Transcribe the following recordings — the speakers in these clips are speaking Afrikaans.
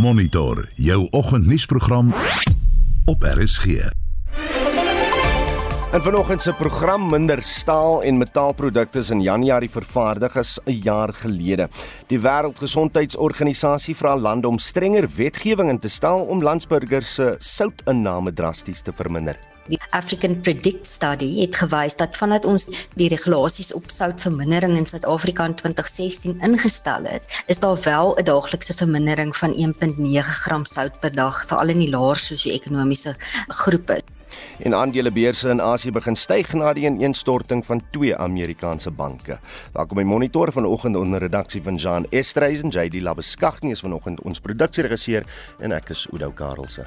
Monitor jou oggendnuusprogram op RSG. En vanoggend se program minder staal en metaalprodukte is in Januarie vervaardig as 'n jaar gelede. Die Wêreldgesondheidsorganisasie vra lande om strenger wetgewing in te stel om landsburgers se soutinname drasties te verminder. Die African Predict Study het gewys dat vandat ons die regulasies op soutvermindering in Suid-Afrika in 2016 ingestel het, is daar wel 'n daaglikse vermindering van 1.9 gram sout per dag vir al in die laer sosio-ekonomiese groepe. En aandelebeurse in Asië begin styg na die ineenstorting van twee Amerikaanse banke. Daar kom 'n monitor vanoggend onder redaksie van Jean Estreisen, JD Labeskagnie is vanoggend ons produksieregisseur en ek is Oudo Karelse.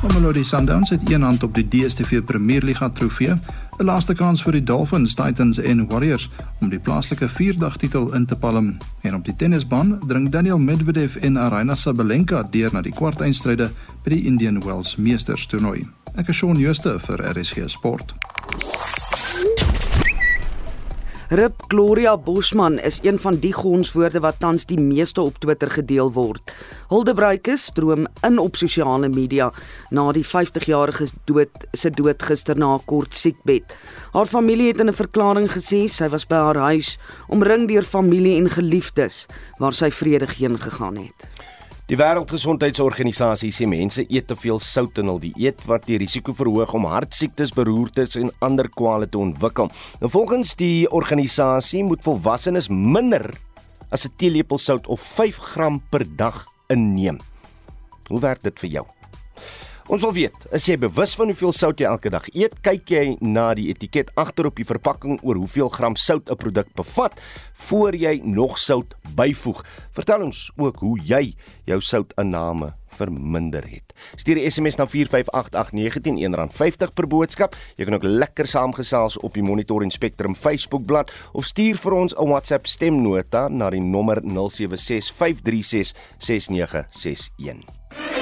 Mamelodi Sundowns het een hand op die DStv Premierliga trofee, 'n laaste kans vir die Dolphins, Titans en Warriors om die plaaslike vierdag titel in te palm. En op die tennisbaan dring Daniel Medvedev en Aryna Sabalenka deur na die kwartfinale by die Indian Wells Meesters toernooi. Ek is Shaun Schuster vir RSG Sport. Rip Gloria Bosman is een van die gonswoorde wat tans die meeste op Twitter gedeel word. Huldebruikers stroom in op sosiale media na die 50-jarige dood se dood gister na 'n kort siekbed. Haar familie het in 'n verklaring gesê sy was by haar huis omring deur familie en geliefdes waar sy vredig heen gegaan het. Die Wêreldgesondheidsorganisasie sê mense eet te veel sout in hul dieet wat die risiko verhoog om hartsiektes, beroertes en ander kwale te ontwikkel. Nou volgens die organisasie moet volwassenes minder as 'n teelepel sout of 5 gram per dag inneem. Hoe werk dit vir jou? Ons wil weet, is jy bewus van hoeveel sout jy elke dag eet? Kyk jy na die etiket agter op die verpakking oor hoeveel gram sout 'n produk bevat voor jy nog sout byvoeg? Vertel ons ook hoe jy jou soutinname verminder het. Stuur 'n SMS na 4588919 R50 per boodskap. Jy kan ook lekker saamgesels op die Monitor en Spectrum Facebookblad of stuur vir ons 'n WhatsApp stemnota na die nommer 0765366961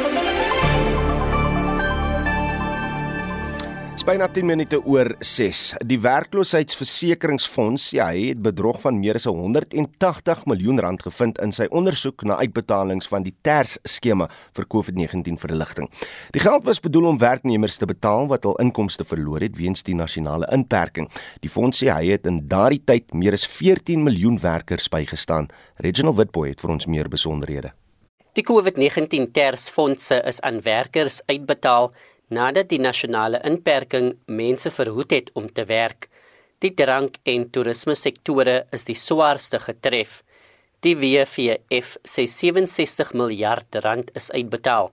byna 10 minute oor 6. Die werkloosheidsversekeringsfonds, ja, hy het bedrog van meer as 180 miljoen rand gevind in sy ondersoek na uitbetalings van die TERS skema vir COVID-19 verligting. Die geld was bedoel om werknemers te betaal wat hul inkomste verloor het weens die nasionale inperking. Die fonds sê hy het in daardie tyd meer as 14 miljoen werkers bygestaan. Reginald Witboy het vir ons meer besonderhede. Die COVID-19 TERS fondse is aan werkers uitbetaal nadat die nasionale inperking mense verhoed het om te werk. Die drank- en toerisme sektore is die swaarste getref. Die WVF sê 67 miljard rand is uitbetaal,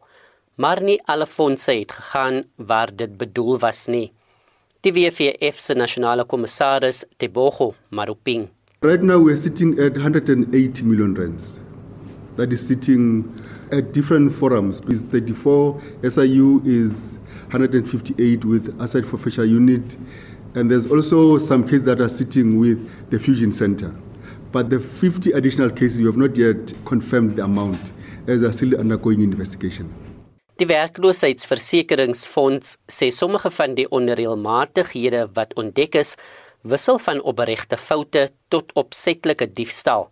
maar nie alle fondse het gegaan waar dit bedoel was nie. Die WVF se nasionale kommissaris, Tebogo Maruping. Right now we're sitting at 180 million rands. That is sitting at different forums. Is 34 SIU is 158 with aside forfeiture unit. And there's also some cases that are sitting with the Fusion Center. But the 50 additional cases, we have not yet confirmed the amount, as are still undergoing investigation. Die werkloosheidsversekeringsfonds sê sommige van die onreëlmatighede wat ontdek is, wissel van opregte foute tot opsetlike diefstal.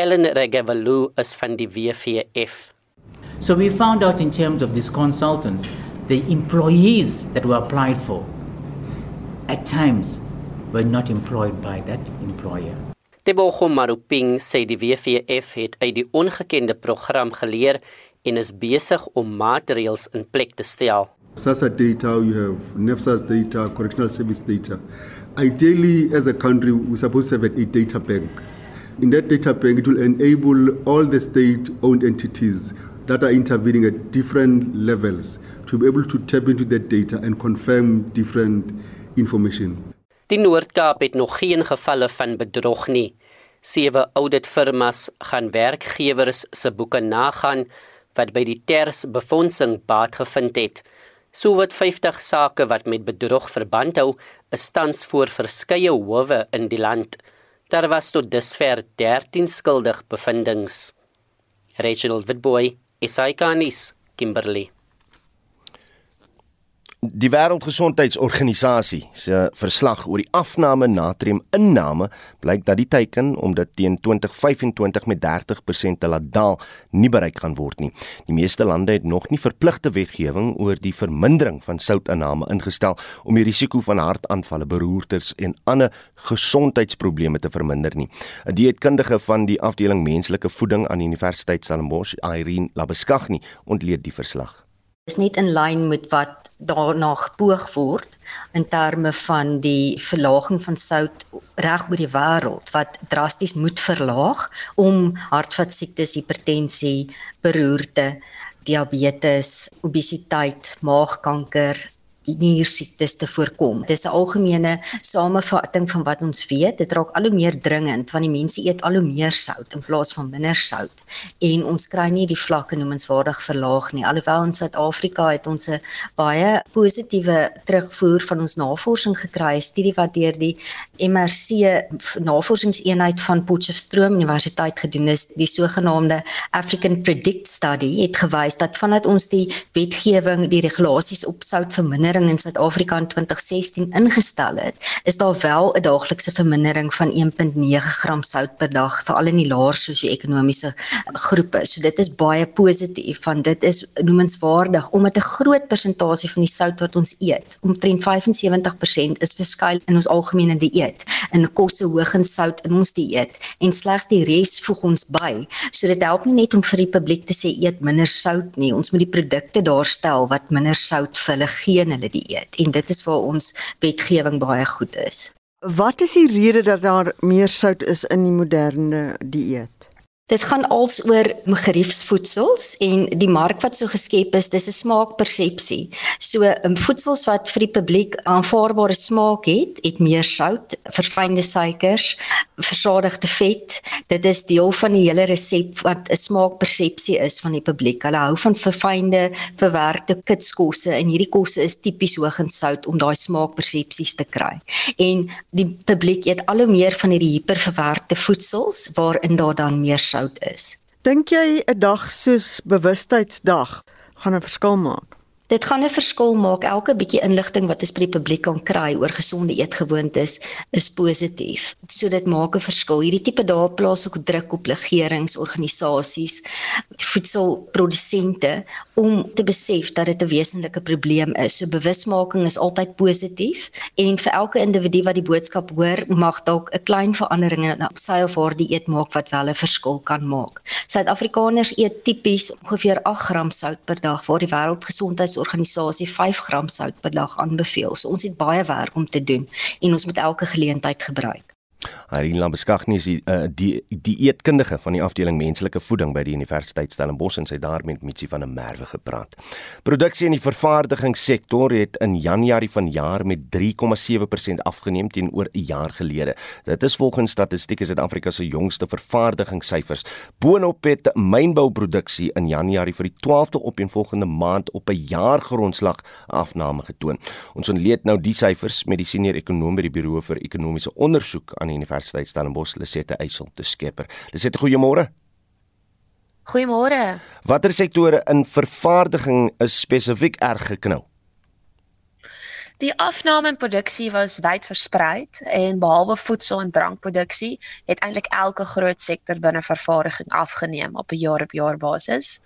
Ellen Regevelu is van die WVF. So we found out in terms of these consultants the employees that were applied for at times were not employed by that employer. Tebogo Maruping sê die WVF het uit die ongekende program geleer en is besig om maatreëls in plek te stel. SASSA data, you have NEFSA's data, correctional service data. Ideally, as a country, we're supposed to have a data bank. In that data bank, it will enable all the state-owned entities that are intervening at different levels to be able to tap into that data and confirm different information. Die Noord-Kaap het nog geen gevalle van bedrog nie. Sewe auditfirmas gaan werkgewers se boeke nagaan wat by die TERS befondsing baat gevind het. So wat 50 sake wat met bedrog verband hou, is tans voor verskeie howe in die land. Daar was tot dusver 13 skuldig bevindings. Reginald Witboy, Isaikanis, Kimberley. Die Wêreldgesondheidsorganisasie se verslag oor die afname natriuminname blyk dat die teiken om dit teen 2025 met 30% te laat daal nie bereik gaan word nie. Die meeste lande het nog nie verpligte wetgewing oor die vermindering van soutinname ingestel om die risiko van hartaanvalle, beroertes en ander gesondheidsprobleme te verminder nie. 'n Dieetkundige van die afdeling menslike voeding aan die Universiteit Stellenbosch, Irene Labeskagni, ontleed die verslag. Is net in lyn met wat daarna gepoog word in terme van die verlaging van sout reg oor die wêreld wat drasties moet verlaag om hartvaskiektes, hipertensie, beroerte, diabetes, obesiteit, maagkanker niersiektes te voorkom. Dit is 'n algemene samevatting van wat ons weet. Dit raak al hoe meer dringend want die mense eet al hoe meer sout in plaas van minder sout en ons kry nie die vlakke noemenswaardig verlaag nie. Alhoewel in Suid-Afrika het ons 'n baie positiewe terugvoer van ons navorsing gekry, 'n studie wat deur die MRC Navorsingseenheid van Potchefstroom Universiteit gedoen is, die sogenaamde African Predict Study het gewys dat vandat ons die wetgewing, die regulasies op sout verminder vermindering in Suid-Afrika in 2016 ingestel het, is daar wel 'n daaglikse vermindering van 1.9 gram sout per dag veral in die laer sosio-ekonomiese groepe. So dit is baie positief want dit is noemenswaardig omdat 'n groot persentasie van die sout wat ons eet, omtrent 75% is verskuil in ons algemene dieet, in kosse hoog in sout in ons dieet en slegs die res voeg ons by. So dit help nie net om vir die publiek te sê eet minder sout nie. Ons moet die produkte daarstel wat minder sout vir hulle gee in hulle dieet en dit is waar ons wetgewing baie goed is. Wat is die rede dat daar meer sout is in die moderne dieet? Dit gaan als oor geriefsvoedsels en die mark wat so geskep is, dis 'n smaakpersepsie. So um, voedsels wat vir die publiek aanvaarbare smaak het, het meer sout, verfynde suikers, versadigde vet. Dit is deel van die hele resep wat 'n smaakpersepsie is van die publiek. Hulle hou van verfynde, verwerkte kitskosse en hierdie kosse is tipies hoog in sout om daai smaakpersepsies te kry. En die publiek eet al hoe meer van hierdie hiperverwerkte voedsels waarin daar dan meer sout is. Dink jy 'n dag soos bewustheidsdag gaan 'n verskil maak? Dit gaan 'n verskil maak. Elke bietjie inligting wat ons by die publiek kan kry oor gesonde eetgewoontes is positief. So dit maak 'n verskil. Hierdie tipe dae plaas ook druk op regeringsorganisasies, voedselprodusente om te besef dat dit 'n wesenlike probleem is. So bewusmaking is altyd positief en vir elke individu wat die boodskap hoor, mag dalk 'n klein verandering in sy of haar dieet maak wat wel 'n verskil kan maak. Suid-Afrikaners eet tipies ongeveer 8 gram sout per dag waar die wêreldgesondheid Wêreldgesondheidsorganisasie 5 gram sout per dag aanbeveel. So ons het baie werk om te doen en ons moet elke geleentheid gebruik. Irene Lambeskagni is die, uh, die die eetkundige van die afdeling menslike voeding by die Universiteit Stellenbosch en sy daar met Mitsi van der Merwe gepraat. Produksie in die vervaardigingssektor het in Januarie vanjaar met 3,7% afgeneem teenoor 'n jaar gelede. Dit is volgens Statistiek Suid-Afrika se jongste vervaardigingssyfers. Boonop het mynbouproduksie in Januarie vir die 12de opeenvolgende maand op 'n jaargrondslag afname getoon. Ons ontleed nou die syfers met die senior ekonom by die Buro vir Ekonomiese Onderzoek aan die Universiteit Stellenbosch, Lisette Eysel te skepper. Lisette, goeiemôre. Goeiemôre. Watter sektore in vervaardiging is spesifiek erg geknou? Die afname in produksie was wyd versprei en behalwe voedsel en drankproduksie het eintlik elke groot sektor binne vervaardiging afgeneem op 'n jaar-op-jaar basis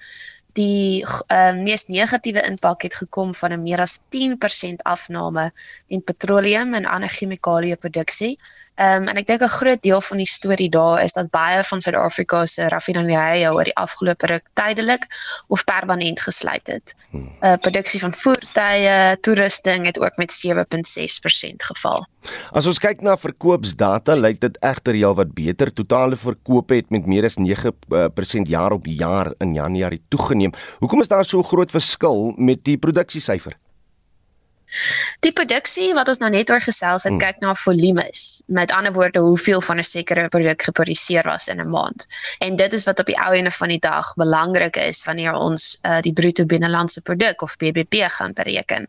die uh, mees negatiewe impak het gekom van 'n meer as 10% afname in petroleum en ander chemikalieë produksie. Ehm um, en ek dink 'n groot deel van die storie daar is dat baie van Suid-Afrika se raffinerye oor die afgelope ruk tydelik of permanent gesluit het. Hmm. Uh produksie van voertuie, toerusting het ook met 7.6% geval. As ons kyk na verkoopsdata, lyk dit egter heelwat beter. Totale verkope het met meer as 9% jaar op jaar in Januarie toegeneem. Hoekom is daar so 'n groot verskil met die produksiesyfer? Die produksie wat ons nou net oor gesels het, hmm. kyk na volumes. Met ander woorde, hoeveel van 'n sekere produk geproduseer was in 'n maand. En dit is wat op die ou ene van die dag belangrik is wanneer ons uh, die bruto binnelandse produk of BBP gaan bereken.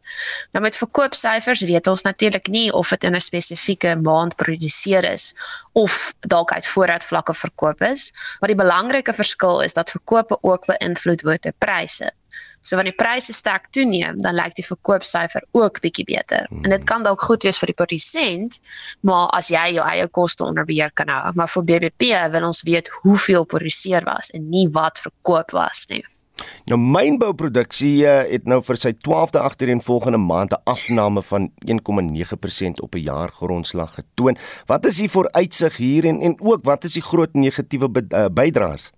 Nou met verkoopsyfers weet ons natuurlik nie of dit in 'n spesifieke maand geproduseer is of dalk uit voorraadvlakke verkoop is, maar die belangrike verskil is dat verkope ook beïnvloed word deur pryse. So wanneer die pryse sterk toeneem, dan lyk die verkoopsyfer ook bietjie beter. Hmm. En dit kan dalk goed wees vir die produsent, maar as jy jou eie koste onder beheer kan hou, maar vir BBP wil ons weet hoeveel produseer was en nie wat verkoop was nie. Nou mynbouproduksie uh, het nou vir sy 12de agtereenvolgende maand 'n afname van 1,9% op 'n jaargrondslag getoon. Wat is die vooruitsig hier en en ook wat is die groot negatiewe uh, bydraes?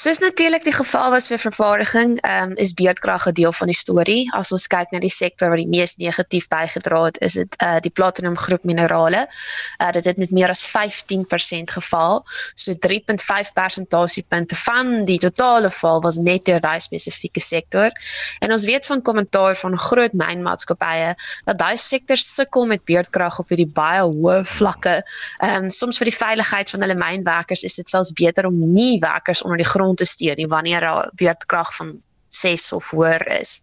Soos natuurlik die geval was vir vervaardiging, um, is beerdkrag 'n deel van die storie. As ons kyk na die sektor wat die mees negatief bygedra het, is dit uh die platinum groep minerale. Uh dit het met meer as 15% geval. So 3.5 persentasiepunte van die totale val was net deur daai spesifieke sektor. En ons weet van kommentaar van groot mynmaatskappye dat daai sektor sukkel met beerdkrag op hierdie baie hoë vlakke. Ehm um, soms vir die veiligheid van hulle mynwerkers is dit selfs beter om nie werkers onder die grond grond te steun nie wanneer daar weerkrag van 6 of hoër is.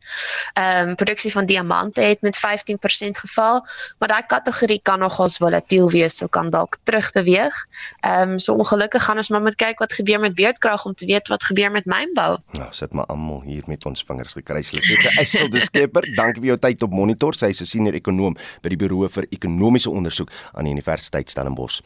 Ehm um, produksie van diamante het met 15% geval, maar daai kategorie kan nogals volatiel wees, so kan dalk terugbeweeg. Ehm um, so ongelukkig gaan ons maar moet kyk wat gebeur met beerdkrag om te weet wat gebeur met mynbou. Nou, sit maar almal hier met ons vingers gekruisel. Sit die Eisel die skepper. Dankie vir jou tyd op monitor. Sy is 'n senior ekonom by die Buro vir Ekonomiese Onderzoek aan die Universiteit Stellenbosch.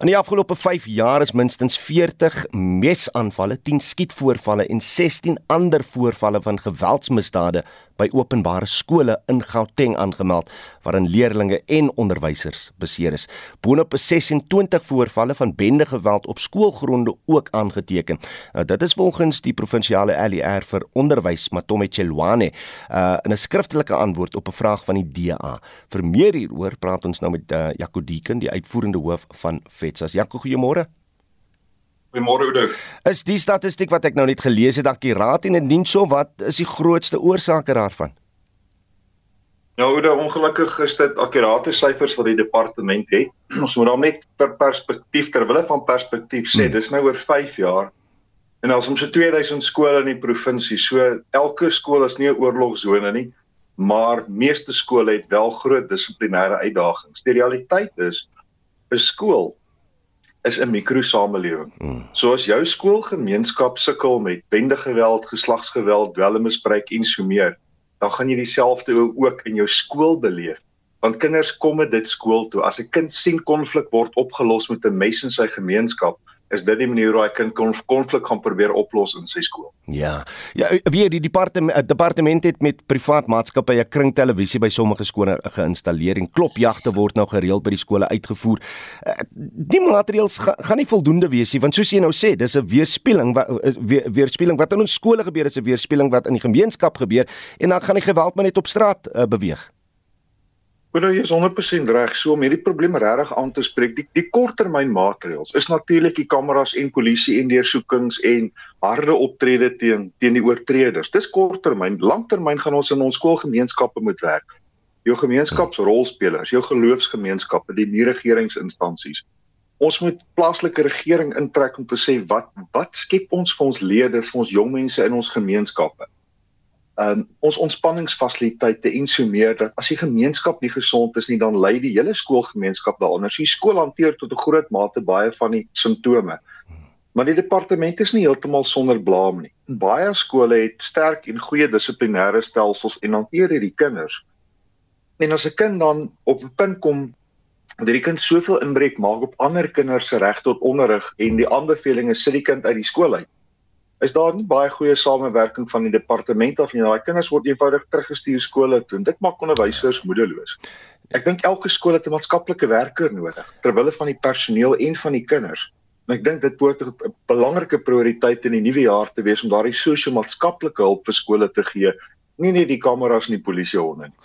In die afgelope 5 jaar is minstens 40 mesaanvalle, 10 skietvoorvalle en 16 ander voorvalle gevalle van geweldsmisdade by openbare skole in Gauteng aangemeld waarin leerders en onderwysers beseer is. Boonop is 26 voorvalle van bendegeweld op skoolgronde ook aangeteken. Nou dit is volgens die provinsiale LER vir onderwys Matome Chelwane uh, in 'n skriftelike antwoord op 'n vraag van die DA. Vir meer hieroor praat ons nou met uh, Jaco Deeken, die uitvoerende hoof van FETSAS. Jaco, goeiemôre. Goeiemôre Oudo. Is die statistiek wat ek nou net gelees het akuraat en indien so wat is die grootste oorsake daarvan? Nou Oudo, ongelukkig is dit akkurate syfers wat die departement het. Ons moet dan net per perspektief terwille van perspektief sê, hmm. dis nou oor 5 jaar. En ons so 2000 skole in die provinsie, so elke skool is nie 'n oorlogsone nie, maar meeste skole het wel groot dissiplinêre uitdagings. Die realiteit is 'n skool is 'n mikrosamelewing. Hmm. So as jou skoolgemeenskap sukkel met bendegeweld, geslagsgeweld, dwelmmisbruik en so meer, dan gaan jy dieselfde ook in jou skool beleef. Want kinders kom met dit skool toe. As 'n kind sien konflik word opgelos met 'n mes in sy gemeenskap, is dit die manier hoe hy kan konflik gaan probeer oplos in sy skool. Ja. Ja, weer die departement departement het met privaat maatskappye 'n kringtelevisie by sommige skole geïnstalleer en klopjagte word nou gereeld by die skole uitgevoer. Eh, die materiaals ga, gaan nie voldoende wees nie want soos jy nou sê, dis 'n weerspieëling eh, weer, weerspieëling wat in ons skole gebeur is 'n weerspieëling wat in die gemeenskap gebeur en dan gaan die geweld maar net op straat uh, beweeg. Maar jy is 100% reg. So om hierdie probleem regtig aan te spreek, die, die korttermynmaatreëls is natuurlik die kameras en polisie en deursoekings en harde optrede teen teen die oortreders. Dis korttermyn. Langtermyn gaan ons in ons skoolgemeenskappe moet werk. Jou gemeenskapsrolspelers, jou geloofsgemeenskappe, die nie-regeringsinstansies. Ons moet plaaslike regering intrek om te sê wat wat skep ons vir ons leerders, vir ons jong mense in ons gemeenskappe? Um, ons ontspanningsfasiliteite en so meer dat as die gemeenskap nie gesond is nie dan lei die hele skoolgemeenskap daaronder. So die skool hanteer tot 'n groot mate baie van die simptome. Maar die departement is nie heeltemal sonder blame nie. Baie skole het sterk en goeie dissiplinêre stelsels en hanteer hierdie kinders. En as 'n kind dan op 'n punt kom dat die kind soveel inbreuk maak op ander kinders se reg tot onderrig en die aanbevelings sit die kind uit die skool uit is daar nie baie goeie samewerking van die departement of nie. Daai kinders word eenvoudig teruggestuur skole toe. Dit maak onderwysers moedeloos. Ek dink elke skool het 'n maatskaplike werker nodig terwyl van die personeel en van die kinders. En ek dink dit behoort 'n belangrike prioriteit in die nuwe jaar te wees om daardie sosio-maatskaplike hulp vir skole te gee nie net die kameras en die polisiehonde nie.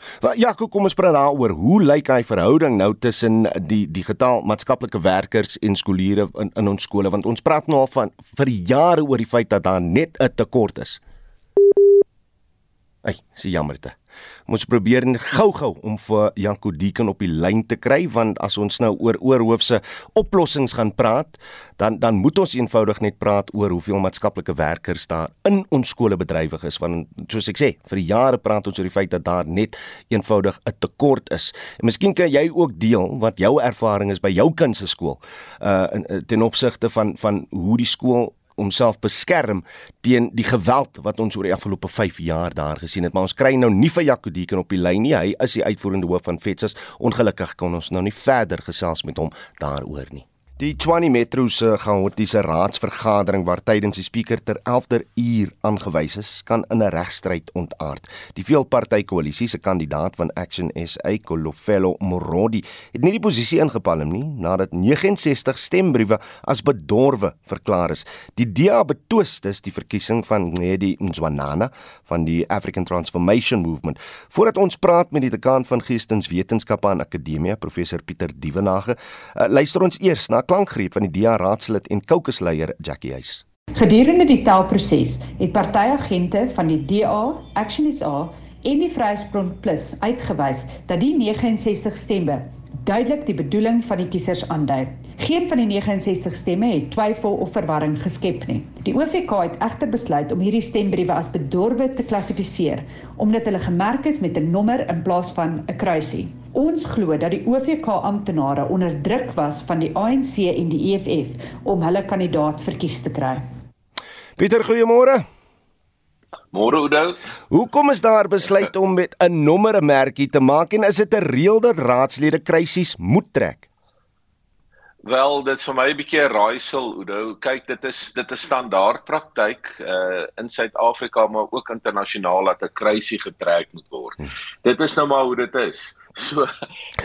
Ja, kom ons praat daaroor. Hoe lyk hy verhouding nou tussen die die getal maatskaplike werkers en skooliere in in ons skole want ons praat nou al van vir jare oor die feit dat daar net 'n tekort is. Ai, se jammerte. Ons probeer gou-gou om vir Janko Deeken op die lyn te kry want as ons nou oor oorhoofse oplossings gaan praat, dan dan moet ons eenvoudig net praat oor hoeveel maatskaplike werkers daar in ons skole bedrywig is want soos ek sê, vir jare praat ons oor die feit dat daar net eenvoudig 'n tekort is. En miskien kan jy ook deel wat jou ervaring is by jou kind se skool uh in, ten opsigte van van hoe die skool homself beskerm teen die geweld wat ons oor die afgelope 5 jaar daar gesien het. Maar ons kry nou nie vir Jaco Deeken op die lyn nie. Hy is die uitvoerende hoof van FETSAS. Ongelukkig kon ons nou nie verder gesels met hom daaroor nie. Die Tshwane Metro se chaotiese raadsvergadering waar tydens die spreker ter 11de uur aangewys is, kan in 'n regstryd ontaard. Die veelpartytjie-koalisie se kandidaat van Action SA, Kolofelo Morodi, het nie die posisie ingepalm nie nadat 69 stembriewe as bedorwe verklaar is. Die DA betwis dus die verkiesing van Ngedi Mzwanana van die African Transformation Movement. Voordat ons praat met die dekaan van Geesteswetenskappe aan Akademia, professor Pieter Dievenage, uh, luister ons eers na klankgreep van die DA raadslid en kokesleier Jackie Huys. Gedurende die telproses het partyagente van die DA, Action SA en die Vryheidsfront Plus uitgewys dat die 69 stemme duidelik die bedoeling van die kiesers aandui. Geen van die 69 stemme het twyfel of verwarring geskep nie. Die OVK het egter besluit om hierdie stembriewe as bedorwe te klassifiseer omdat hulle gemerk is met 'n nommer in plaas van 'n kruisie. Ons glo dat die OVK amptenare onder druk was van die ANC en die EFF om hulle kandidaat verkies te kry. Pieter, goeiemôre. Môre Oudo. Hoekom is daar besluit om met 'n nommermerkie te maak en is dit 'n reël dat raadslede krisis moet trek? Wel, dit is vir my 'n bietjie 'n raaisel, Oudo. Kyk, dit is dit is standaard praktyk uh in Suid-Afrika maar ook internasionaal dat 'n krisis getrek moet word. Hm. Dit is nou maar hoe dit is. So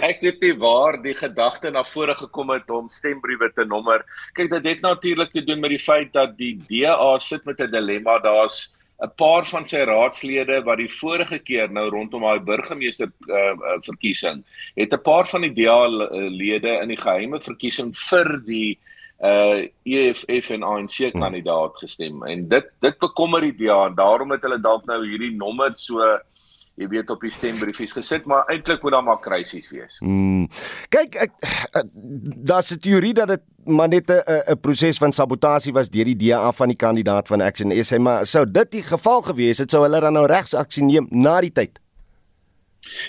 ek weet nie waar die gedagte na vore gekom het om stembriewe te nommer. Kyk, dit het natuurlik te doen met die feit dat die DA sit met 'n dilemma. Daar's 'n paar van sy raadslede wat die vorige keer nou rondom daai burgemeester uh, verkiesing het 'n paar van die DA lede in die geheime verkiesing vir die uh EFF en ANC kandidaat gestem en dit dit bekommer die DA en daarom het hulle dalk nou hierdie nommer so jy weet op die stembriefies gesit, maar eintlik moet daar maar krisis wees. Mm. Kyk, ek daar's 'n teorie dat dit maar net 'n 'n proses van sabotasie was deur die DA van die kandidaat van Action SA, maar sou dit die geval gewees het, sou hulle dan nou regsaksie neem na die tyd.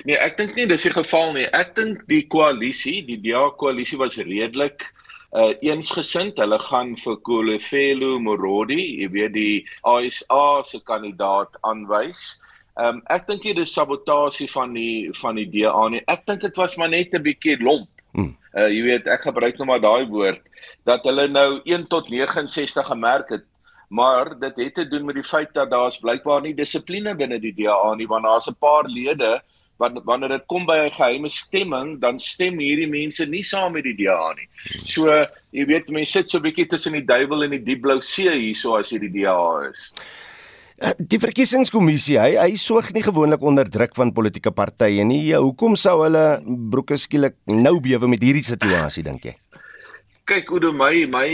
Nee, ek dink nie dis die geval nie. Ek dink die koalisie, die DA koalisie was redelik uh eensgesind. Hulle gaan vir Kolefelo Morodi, jy weet die ASA se kandidaat aanwys. Ehm um, ek dink dit is sabotasie van die van die DA nie. Ek dink dit was maar net 'n bietjie lomp. Uh jy weet, ek gebruik nou maar daai woord dat hulle nou 1 tot 69 gemerk het, maar dit het te doen met die feit dat daar's blykbaar nie dissipline binne die DA nie, want daar's 'n paar lede wat wanneer dit kom by 'n geheime stemming, dan stem hierdie mense nie saam met die DA nie. So, jy weet, mense sit so 'n bietjie tussen die duiwel en die diep blou see hierso as jy die DA is. Die verkiesingskommissie, hy hy sorg nie gewoonlik onder druk van politieke partye nie. Ja, hoekom sou hulle broeke skielik nou bewe met hierdie situasie dink jy? Kyk, hoe my my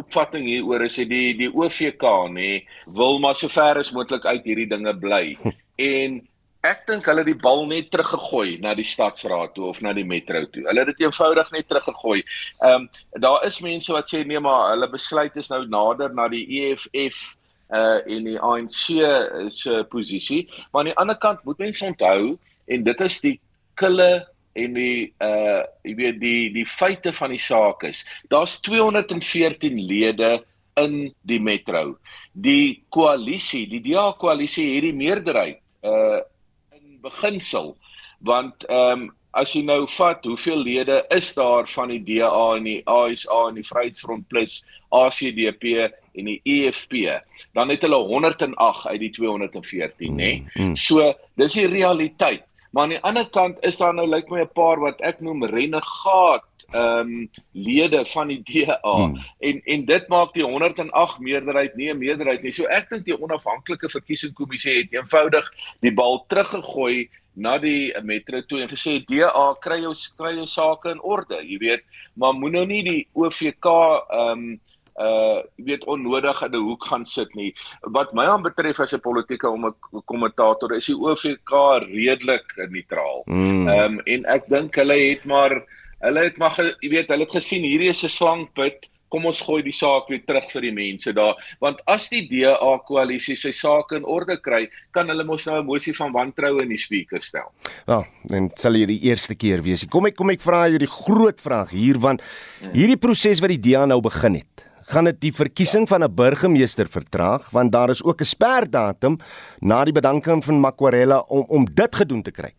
opvatting hieroor is dit die die OVK nê wil maar so ver as moontlik uit hierdie dinge bly. en ek dink hulle het die bal net teruggegooi na die stadsraad toe of na die metro toe. Hulle het dit eenvoudig net teruggegooi. Ehm um, daar is mense wat sê nee maar hulle besluit is nou nader na die EFF uh en die ANC se posisie, maar aan die ander kant moet mense onthou en dit is die kille en die uh jy weet die die feite van die saak is. Daar's 214 lede in die metro. Die koalisie, die DA koalisie het die meerderheid uh in beginsel want ehm um, as jy nou vat hoeveel lede is daar van die DA en die ASA en die Vryheidsfront Plus, ACDP en die EFF, dan het hulle 108 uit die 214, nê. Mm, mm. So, dis die realiteit. Maar aan die ander kant is daar nou lyk like my 'n paar wat ek noem renegaat ehm um, lede van die DA hmm. en en dit maak die 108 meerderheid nie 'n meerderheid nie. So ek dink die onafhanklike verkiesingskommissie het eenvoudig die bal teruggegooi na die metro toe en gesê DA kry jou kry jou sake in orde, jy weet, maar moet nou nie die OVK ehm um, uh weet onnodig in 'n hoek gaan sit nie. Wat my aan betref as 'n politieke om 'n kommentator is die OVK redelik neutraal. Hmm. Ehm mm. um, en ek dink hulle het maar hulle het maar jy weet hulle het gesien hierdie is 'n slangput. Kom ons gooi die saak weer terug vir die mense daar want as die DA koalisie sy sake in orde kry, kan hulle mos nou 'n mosie van wantroue in die spreker stel. Wel, en sal hier die eerste keer wees. Kom ek kom ek vra jou die groot vraag hier want hmm. hierdie proses wat die DA nou begin het gaan dit die verkiesing van 'n burgemeester vertraag want daar is ook 'n sperdatum na die bedanking van Makwarela om om dit gedoen te kry.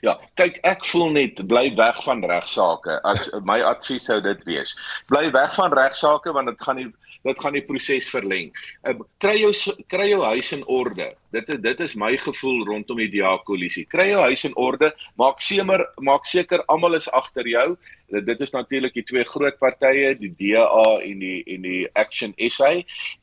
Ja, kyk, ek voel net bly weg van regsaake. As my advies sou dit wees. Bly weg van regsaake want dit gaan nie dit gaan die proses verleng. Uh, kry jou kry jou huis in orde. Dit is dit is my gevoel rondom die DA koalisie. Kry jou huis in orde. Maak seker maak seker almal is agter jou. Dit is natuurlik die twee groot partye, die DA en die en die Action SA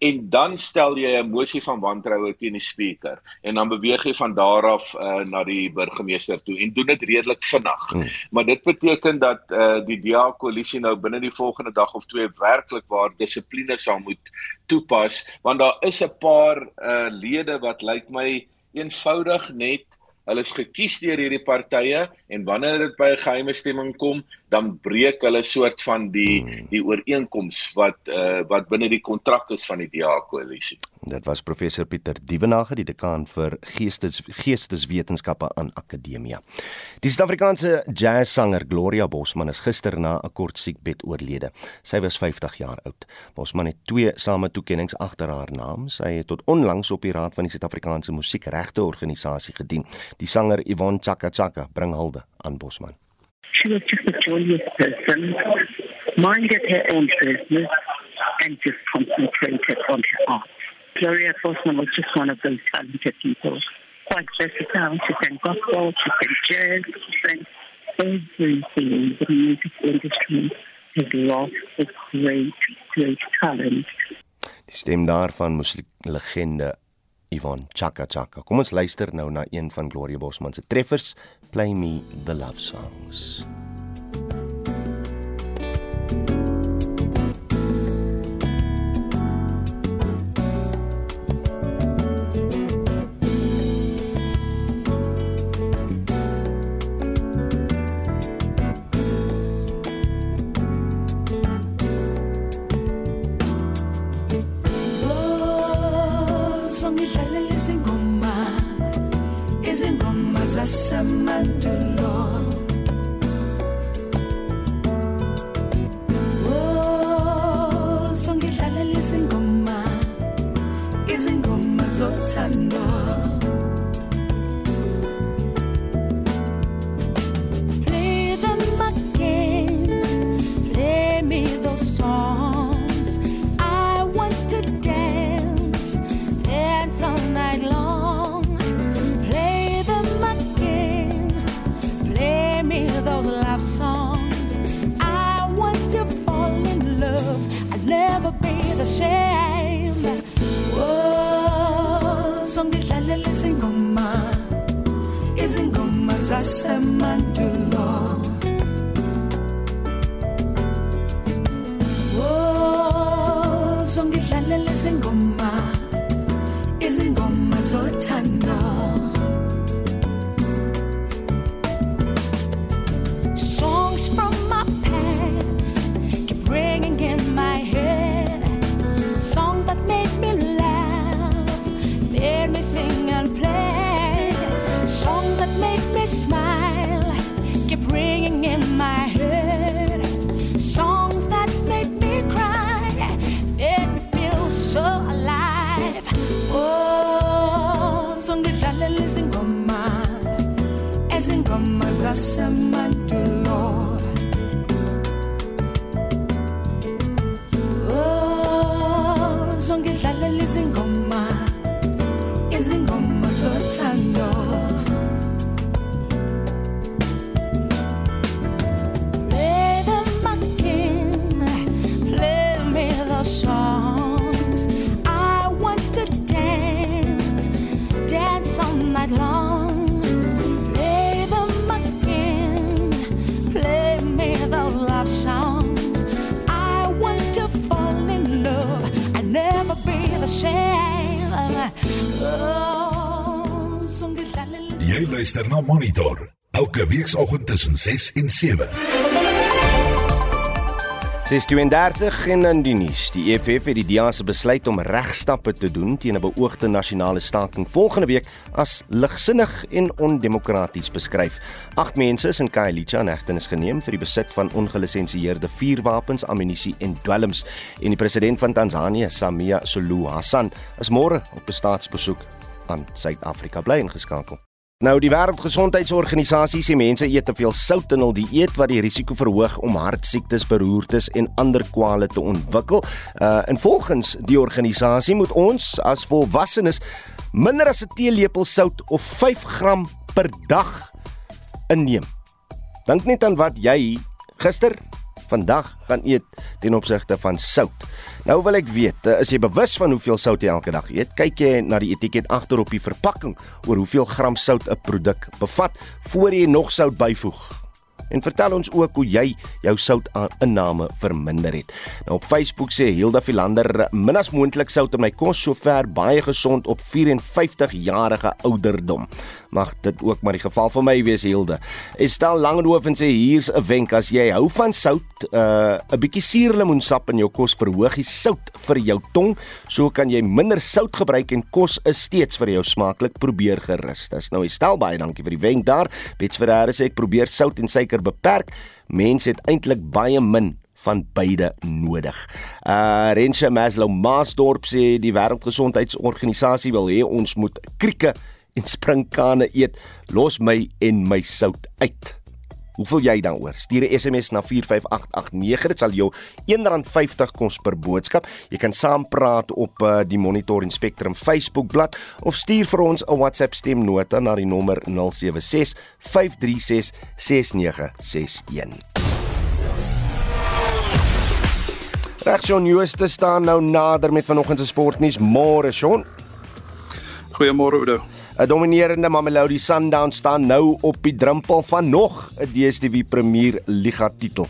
en dan stel jy 'n mosie van wantroue teen die spreker en dan beweeg jy van daar af uh, na die burgemeester toe en doen dit redelik vinnig. Hmm. Maar dit beteken dat uh, die DA koalisie nou binne die volgende dag of twee werklik waar dissipline sal moet toepas want daar is 'n paar uh, lede wat lyk my eenvoudig net hulle is gekies deur hierdie partye en wanneer dit by 'n geheime stemming kom dan breek hulle soort van die hmm. die ooreenkoms wat uh, wat binne die kontrak is van die DA koalisie. Dit was professor Pieter Dievenage, die dekaan vir geestes geesteswetenskappe aan Akademia. Die Suid-Afrikaanse jazzsanger Gloria Bosman is gister na 'n kort siekbed oorlede. Sy was 50 jaar oud. Bosman het twee same toekenninge agter haar naam. Sy het tot onlangs op die raad van die Suid-Afrikaanse Musiekregte Organisasie gedien. Die sanger Yvonne Chaka Chaka bring hulde aan Bosman. She was just a joyous person, minded her own business, and just concentrated on her art. Gloria Bosman was just one of those talented people, quite versatile. She sang gospel, she sang jazz, she sang everything the music industry has lost a great, great talent. Die stem daarvan musieklegende Yvonne Chaka Chaka. Kom ons luister nou na een van Gloria Bosman se treffers, Play Me the Love Songs. luister na Monitor elke weekoggend tussen 6 en 7. 632 en in die nuus. Die EFF het die DA se besluit om regstappe te doen teen 'n beoogde nasionale staking volgende week as ligsinnig en ondemokraties beskryf. Agt mense is in Khayelitsha in hegtenis geneem vir die besit van ongelisensieerde vuurwapens, ammunisie en dwelms. En die president van Tansanië, Samia Suluhu Hassan, is môre op 'n staatsbesoek aan Suid-Afrika bly ingeskakel. Nou die Wêreldgesondheidsorganisasie sê mense eet te veel sout in hul dieet wat die risiko verhoog om hartsiektes, beroertes en ander kwale te ontwikkel. Uh en volgens die organisasie moet ons as volwassenes minder as 'n teelepel sout of 5 gram per dag inneem. Dink net aan wat jy gister vandag gaan eet ten opsigte van sout. Nou wil ek weet, is jy bewus van hoeveel sout jy elke dag eet? Kyk jy na die etiket agter op die verpakking oor hoeveel gram sout 'n produk bevat voor jy nog sout byvoeg? En vertel ons ook hoe jy jou soutinname verminder het. Nou op Facebook sê Hilda Philander min as moontlik sout in my kos sover baie gesond op 54 jarige ouderdom mag dit ook maar die geval vir my wees Hilde. Estel Langehoven sê hier's 'n wenk as jy hou van sout, uh, 'n uh, bietjie suurlemoensap in jou kos verhoog die sout vir jou tong, so kan jy minder sout gebruik en kos is steeds vir jou smaaklik. Probeer gerus. Dis nou Estel baie dankie vir die wenk daar. Bets Ferreira sê ek probeer sout en suiker beperk. Mense het eintlik baie min van beide nodig. Uh Rensha Maslow Maasdorp sê die Wêreldgesondheidsorganisasie wil hê ons moet krieke en sprinkane eet, los my en my sout uit. Hoeveel jy dan oor? Stuur 'n SMS na 45889. Dit sal jou R1.50 kos per boodskap. Jy kan saampraat op uh, die Monitor en Spectrum Facebook bladsy of stuur vir ons 'n WhatsApp stemnota na die nommer 076 536 6961. Regsjon Jooste staan nou nader met vanoggend se sportnuus. Môre, Shaun. Goeiemôre, Oudo. 'n Dominerende Mamelodi Sundowns staan nou op die drempel van nog 'n DStv Premier Liga titel.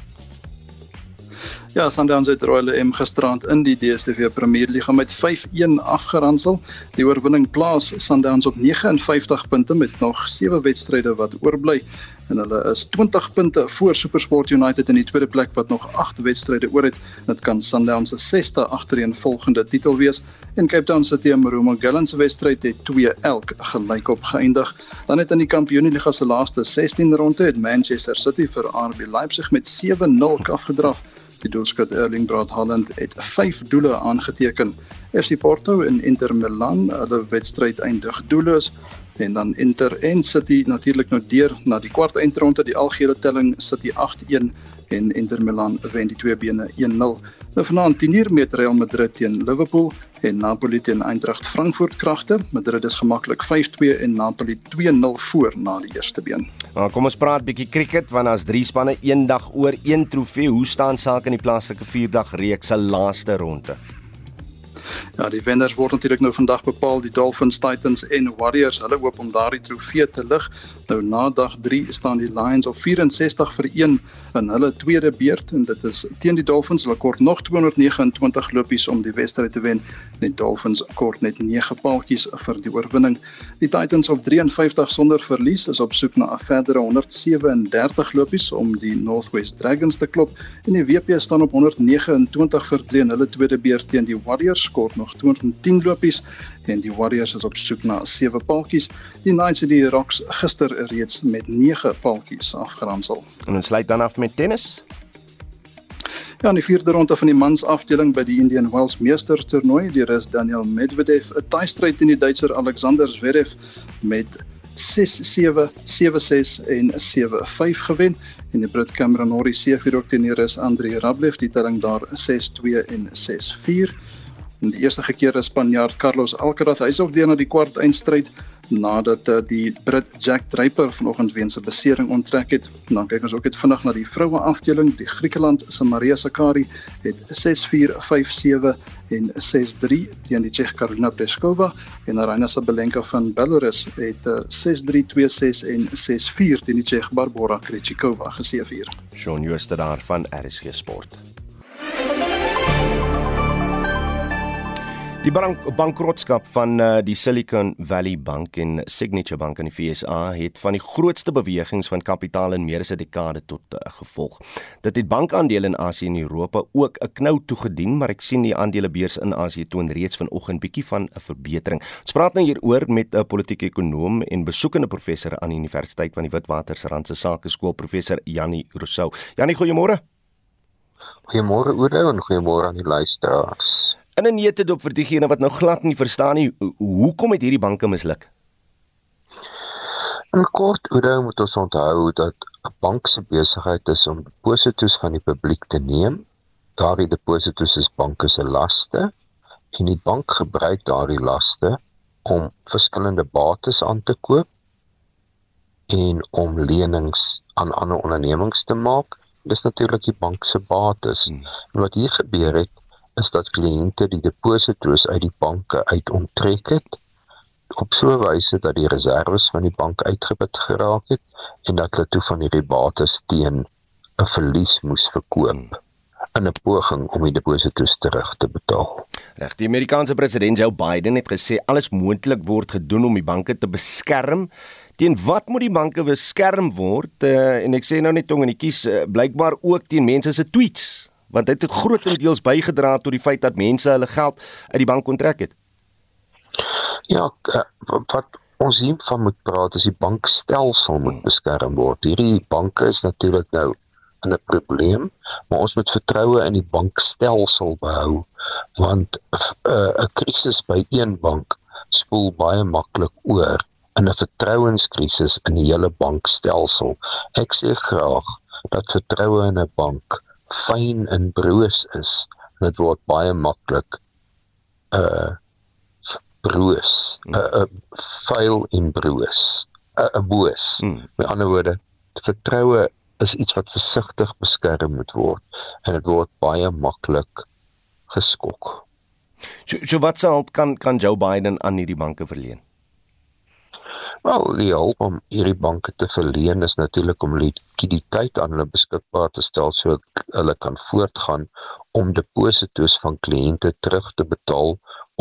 Ja, Sundowns het Royal M gisterand in die DStv Premier Liga met 5-1 afgeronsel. Die oorwinning plaas Sundowns op 59 punte met nog 7 wedstryde wat oorbly en hulle is 20 punte voor SuperSport United in die tweede plek wat nog 8 wedstryde oor het. Dit kan Sundowns se sesde agtereenvolgende titel wees en Cape Town City en Marumo Gallants se wedstryd het 2 elk gelykop geëindig. Dan het in die Kampioenliga se laaste 16 ronde het Manchester City vir RB Leipzig met 7-0 afgedraf. Die doelskot Erling Braut Haaland het 5 doele aangeteken. FC Porto en Inter Milan, hulle wedstryd eindig doelloos en dan Inter en City natuurlik nou deur na die kwart eindronde die algehele telling City 8-1 en Inter Milan wen die twee bene 1-0. Nou vanaand 10uur met Real Madrid teen Liverpool en Napoli teen Eintracht Frankfurt kragte. Madrid is gemaklik 5-2 en Napoli 2-0 voor na die eerste been. Nou kom ons praat bietjie cricket want as drie spanne eendag oor een trofee, hoe staan sake in die plaaslike vierdag reeks se laaste ronde? Ja, die wenners word natuurlik nou vandag bepaal die Dolphins, Titans en Warriors. Hulle hoop om daardie trofee te lig. Nou na dag 3 staan die Lions op 64 vir 1 in hulle tweede beurt en dit is teen die Dolphins. Hulle kort nog 229 lopies om die wedstryd te wen. Die Dolphins kort net 9 paaltjies vir die oorwinning. Die Titans op 53 sonder verlies is op soek na 'n verdere 137 lopies om die Northwest Dragons te klop en die WP staan op 129 vir 3 in hulle tweede beurt teen die Warriors kort nog 210 lopies en die Warriors is op soek na 7 paaltjies. Die Knights het die Rocks gister reeds met 9 paaltjies afgeronsel. En ons sluit dan af met tennis. Ja, in die vierde ronde van die mans afdeling by die Indian Wells Meester toernooi, die rus Daniel Medvedev 'n taastryd teen die Duitser Alexander Zverev met 6-7, 7-6 en 7-5 gewen en die Brit Cameron Norrie se vir ook teen die rus Andrei Rublev die telling daar 6-2 en 6-4. En die eerste gekeerde Spanjaard Carlos Alcaraz hy is ook deur na die kwart eindstryd nadat uh, die Brit Jack Draper vanoggend weens 'n besering onttrek het. En dan kyk ons ook net vinnig na die vroue afdeling. Die Griekeland se Maria Sakkari het 6-4, 5-7 en 6-3 teen die Tsjeeg Karolina Pliskova en Aryna Sabalenka van Belarus het uh, 6-3, 2-6 en 6-4 teen die Tsjeeg Barbora Krejcikova geseëvier. Shaun Jooste daar van RSG Sport. Die bank bankrotskap van uh, die Silicon Valley Bank en Signature Bank in die VSA het van die grootste bewegings van kapitaal in meer as 'n dekade tot uh, gevolg. Dit het bankaandele in Asië en Europa ook 'n knou toegedien, maar ek sien die aandelebeurs in Asië toon reeds vanoggend bietjie van 'n verbetering. Ons praat nou hieroor met 'n politieke ekonoom en besoekende professor aan die Universiteit van die Witwatersrand se Sakeskool, professor Jannie Rousseau. Jannie, goeiemôre. Goeiemôre Oudo en goeiemôre aan die luisteraars. In 'n nete dop vir diegene wat nou glad nie verstaan nie, hoekom het hierdie banke misluk? In kort, Oudo moet ons onthou dat 'n bank se besigheid is om deposito's van die publiek te neem. Daardie deposito's is banke se laste en die bank gebruik daardie laste om verskillende bates aan te koop en om lenings aan ander ondernemings te maak. Dis natuurlik die bank se bates. Hmm. En wat hier gebeur het, is dat kliënte die deposito's uit die banke uit onttrek het op so 'n wyse dat die reserves van die bank uitgeput geraak het en dat hulle toe van hierdie bates teen 'n verlies moes verkoop in 'n poging om die deposito's terug te betaal. Reg, die Amerikaanse president Joe Biden het gesê alles moontlik word gedoen om die banke te beskerm. Teen wat moet die banke beskerm word? Uh, en ek sê nou net tong en kies uh, blykbaar ook teen mense se tweets want dit het grootendeels bygedra tot die feit dat mense hulle geld uit die bank onttrek het. Ja, wat ons hier van moet praat is die bankstelsel moet beskerm word. Hierdie banke is natuurlik nou in 'n probleem, maar ons moet vertroue in die bankstelsel behou want eh, 'n uh, krisis by een bank spoel baie maklik oor in 'n vertrouenskrisis in die hele bankstelsel. Ek sê graag dat vertroue in 'n bank fyn en broos is, dit word baie maklik uh broos, 'n mm. uh, uh, vuil en broos, 'n uh, uh, boos. Mm. Met ander woorde, vertroue is iets wat versigtig beskerm moet word en dit word baie maklik geskok. So, so wat sal kan kan Joe Biden aan hierdie banke verleen? Wel, die hulp om hierdie banke te verleen is natuurlik om likwiditeit aan hulle beskikbaar te stel sodat hulle kan voortgaan om deposito's van kliënte terug te betaal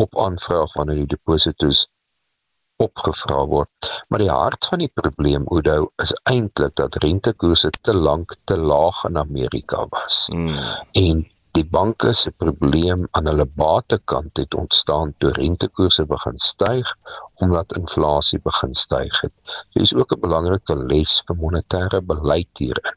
op aanvraag wanneer die deposito's opgevra word. Maar die hart van die probleem Oudo is eintlik dat rentekoerse te lank te laag in Amerika was. Mm. En Die banke se probleem aan hulle batekant het ontstaan toe rentekoerse begin styg omdat inflasie begin styg het. Dit is ook 'n belangrike les vir monetêre beleid hierin.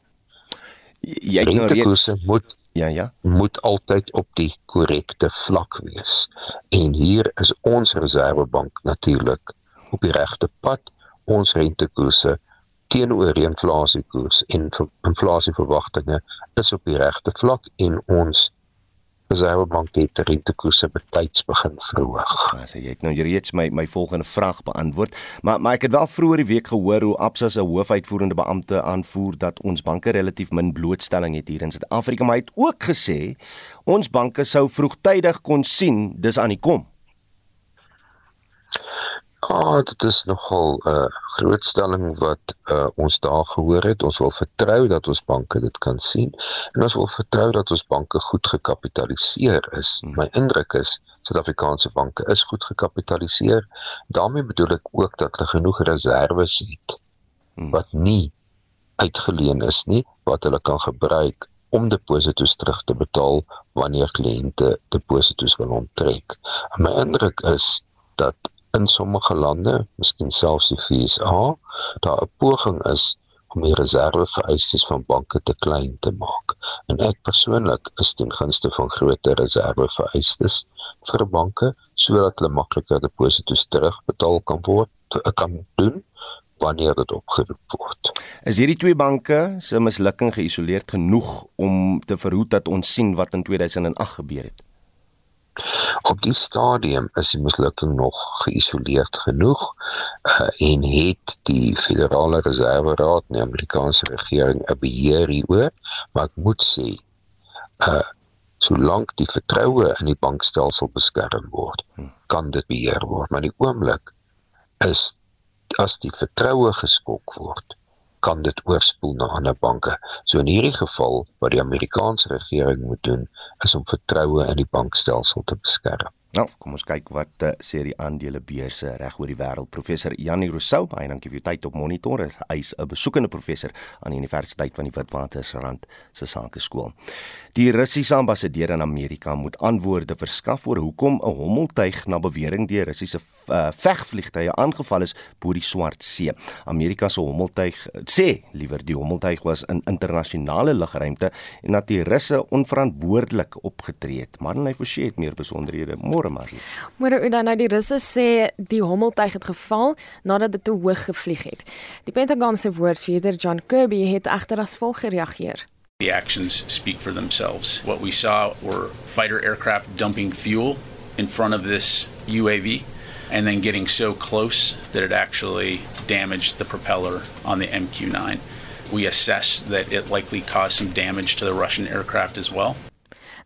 Jy het nou reeds moet ja ja moet altyd op die korrekte vlak wees. En hier is ons reservebank natuurlik op die regte pad. Ons rentekoerse teenoor die inflasiekoers en inflasieverwagtinge is op die regte vlak en ons Reservebank het rentekoerse betyds begin verhoog. Ja, so jy het nou reeds my my volgende vraag beantwoord, maar maar ek het wel vroeër die week gehoor hoe Absa se hoofuitvoerende beampte aanvoer dat ons banke relatief min blootstelling het hier in Suid-Afrika, maar hy het ook gesê ons banke sou vroegtydig kon sien dis aan die kom. Ah, dit is nogal 'n uh, groot stelling wat uh, ons daar gehoor het. Ons wil vertrou dat ons banke dit kan sien en ons wil vertrou dat ons banke goed gekapitaliseer is. Hmm. My indruk is Suid-Afrikaanse banke is goed gekapitaliseer. daarmee bedoel ek ook dat hulle genoeg reserves het hmm. wat nie uitgeleen is nie wat hulle kan gebruik om deposito's terug te betaal wanneer kliënte deposito's wil onttrek. En my indruk is dat in sommige lande, miskien selfs die FSA, daar 'n poging is om die reservevereistes van banke te klein te maak. En ek persoonlik is ten gunste van groter reservevereistes vir banke sodat hulle makliker deposito's terugbetaal kan word, kan doen wanneer dit opgeroep word. Is hierdie twee banke se mislukking geïsoleerd genoeg om te verhoed dat ons sien wat in 2008 gebeur het? Op die stadium is die mislukking nog geïsoleerd genoeg uh, en het die Federale Reserve Raad, die Amerikaanse regering, 'n beheer hieroor, maar ek moet sê, uh solank die vertroue in die bankstelsel beskerm word, kan dit beheer word, maar die oomblik is as die vertroue geskok word, kan dit oorspoel na ander banke. So in hierdie geval wat die Amerikaanse regering moet doen is om vertroue in die bankstelsel te beskerm. Nou, kom ons kyk wat uh, sê die aandelebeurse reg oor die wêreld. Professor Janie Rousseau, baie dankie vir u tyd op monitor. Hy is 'n besoekende professor aan die Universiteit van die Witwatersrand se Sakeskool. Die Russiese ambassadeur in Amerika moet antwoorde verskaf oor hoekom 'n hommeltuig na bewering deur Russiese uh, vegvliegtuie aangeval is bo die Swart See. Amerika se hommeltuig sê liewer die hommeltuig was in internasionale lugruimte en dat die Russe onverantwoordelik opgetree het. Marlene Forsie het meer besonderhede. Môre Marlene. Môre dan nou die Russe sê die hommeltuig het geval nadat dit te hoog gevlieg het. Die Pentagon se woordvoerder John Kirby het egter as volg gereageer. The actions speak for themselves. What we saw were fighter aircraft dumping fuel in front of this UAV and then getting so close that it actually damaged the propeller on the MQ 9. We assess that it likely caused some damage to the Russian aircraft as well.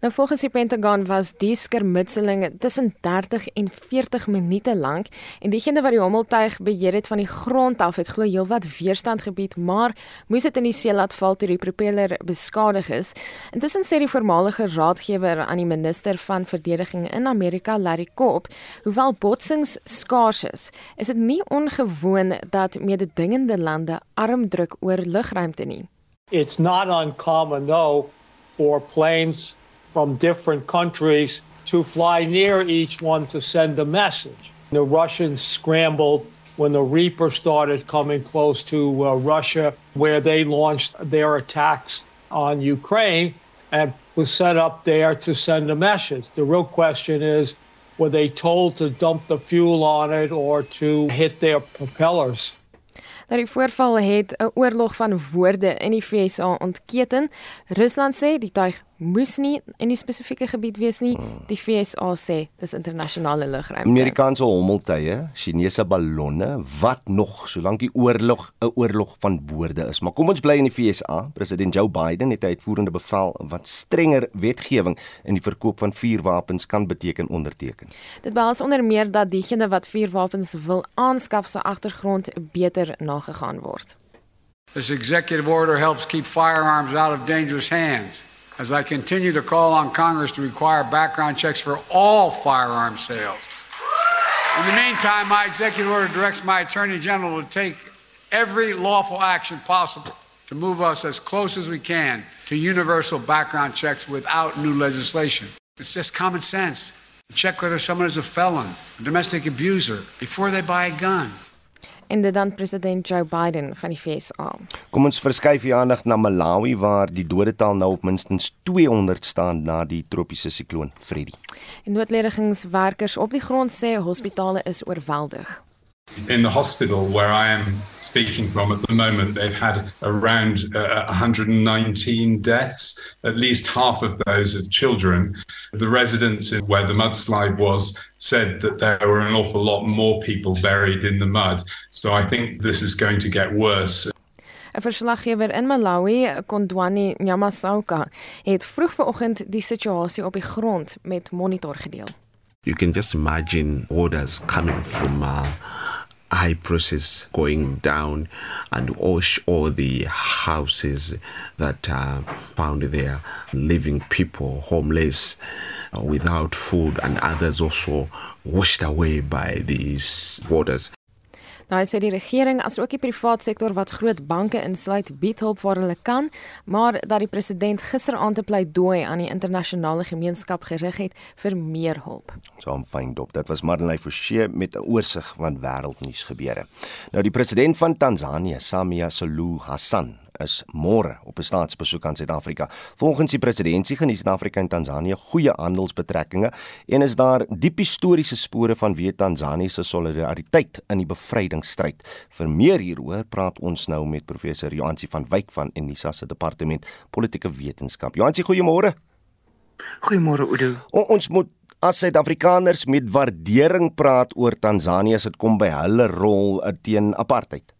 Nou volgens die Pentagon was die skermutselinge tussen 30 en 40 minute lank en diegene wat die hommeltuig beheer het van die grond af het glo heelwat weerstand gebied, maar moes dit in die see laat val toe die propeller beskadig is. Intussen sê die voormalige raadgewer aan die minister van verdediging in Amerika, Larry Kopp, hoewel botsings skaars is, is dit nie ongewoon dat mededingende lande arm druk oor lugruimte nie. It's not uncommon though for planes from different countries to fly near each one to send a message. The Russians scrambled when the Reaper started coming close to uh, Russia, where they launched their attacks on Ukraine and was set up there to send a message. The real question is were they told to dump the fuel on it or to hit their propellers? dat die voorval het 'n oorlog van woorde in die VSA ontketen. Rusland sê die tuig moes nie in die spesifieke gebied wees nie. Die FSA sê dis internasionale lugruimte. Amerikaanse hommeltuie, Chinese ballonne, wat nog solank die oorlog 'n oorlog van woorde is. Maar kom ons bly in die FSA. President Joe Biden het 'n uitvoerende bevel wat strenger wetgewing in die verkoop van vuurwapens kan beteken onderteken. Dit behels onder meer dat diegene wat vuurwapens wil aanskaf se agtergrond beter nagegaan word. This executive order helps keep firearms out of dangerous hands. As I continue to call on Congress to require background checks for all firearm sales. In the meantime, my executive order directs my Attorney General to take every lawful action possible to move us as close as we can to universal background checks without new legislation. It's just common sense. Check whether someone is a felon, a domestic abuser, before they buy a gun. En dit dan president Joe Biden van die FSA. Kom ons verskuif die aandag na Malawi waar die dodetal nou op minstens 200 staan na die tropiese sikloon Freddy. En noodledigingswerkers op die grond sê hospitale is oorweldig. In the hospital where I am speaking from at the moment, they've had around uh, 119 deaths. At least half of those of children. The residents where the mudslide was said that there were an awful lot more people buried in the mud. So I think this is going to get worse. 'n Verslaggewer in Malawi, Kondwani Nyamasauka, het vroeg vanoggend die situasie op die grond met Monitor gedeel. You can just imagine orders coming from uh, high prices going down and all, all the houses that are found there, leaving people homeless uh, without food and others also washed away by these waters. Nou hy sê die regering as ook die privaat sektor wat groot banke insluit bied hulp waar hulle kan, maar dat die president gisteraand 'n pleidooi aan die internasionale gemeenskap gerig het vir meer hulp. Saam fyn dop. Dit was Marlene Forsie met 'n oorsig van wêreldnuus gebeure. Nou die president van Tansanië, Samia Suluhu Hassan, is môre op 'n staatsbesoek aan Suid-Afrika. Volgens die presidentsie geniet Suid-Afrika en Tansanië goeie handelsbetrekkinge en is daar diep historiese spore van wie Tansanië se solidariteit in die bevrydingsstryd. Vir meer hieroor praat ons nou met professor Joansi van Wyk van Unisa se departement politieke wetenskap. Joansi, goeiemôre. Goeiemôre Oudo. O, ons moet as Suid-Afrikaners met waardering praat oor Tansanië as dit kom by hulle rol teen apartheid.